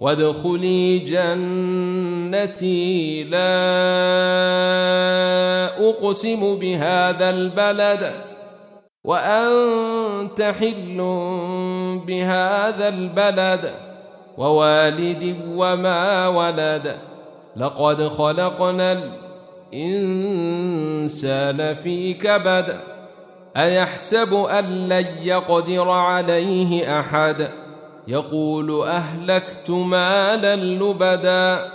وادخلي جنتي لا أقسم بهذا البلد وأنت حل بهذا البلد ووالد وما ولد. لقد خلقنا الإنسان في كبد. أيحسب أن لن يقدر عليه أحد؟ يقول أهلكت مالا لبدا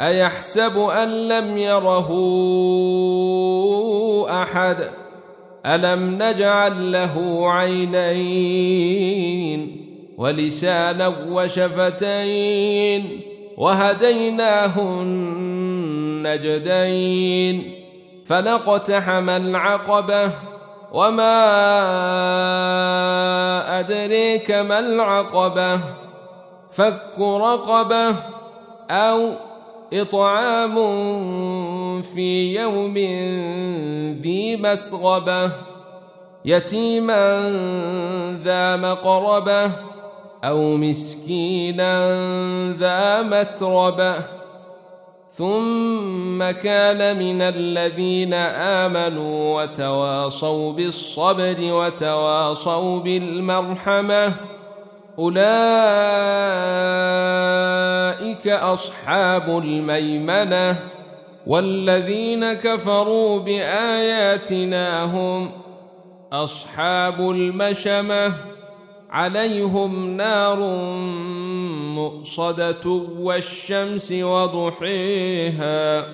أيحسب أن لم يره أحد؟ ألم نجعل له عينين ولسانا وشفتين وهديناه النجدين فلقتحم العقبة وما أدريك ما العقبة؟ فك رقبة أو إطعام في يوم ذي مسغبة؟ يتيما ذا مقربة أو مسكينا ذا متربة؟ ثم كان من الذين آمنوا وتواصوا بالصبر وتواصوا بالمرحمة. أولئك أصحاب الميمنة. والذين كفروا بآياتنا هم أصحاب المشمة. عليهم نار مؤصدة والشمس وضحيها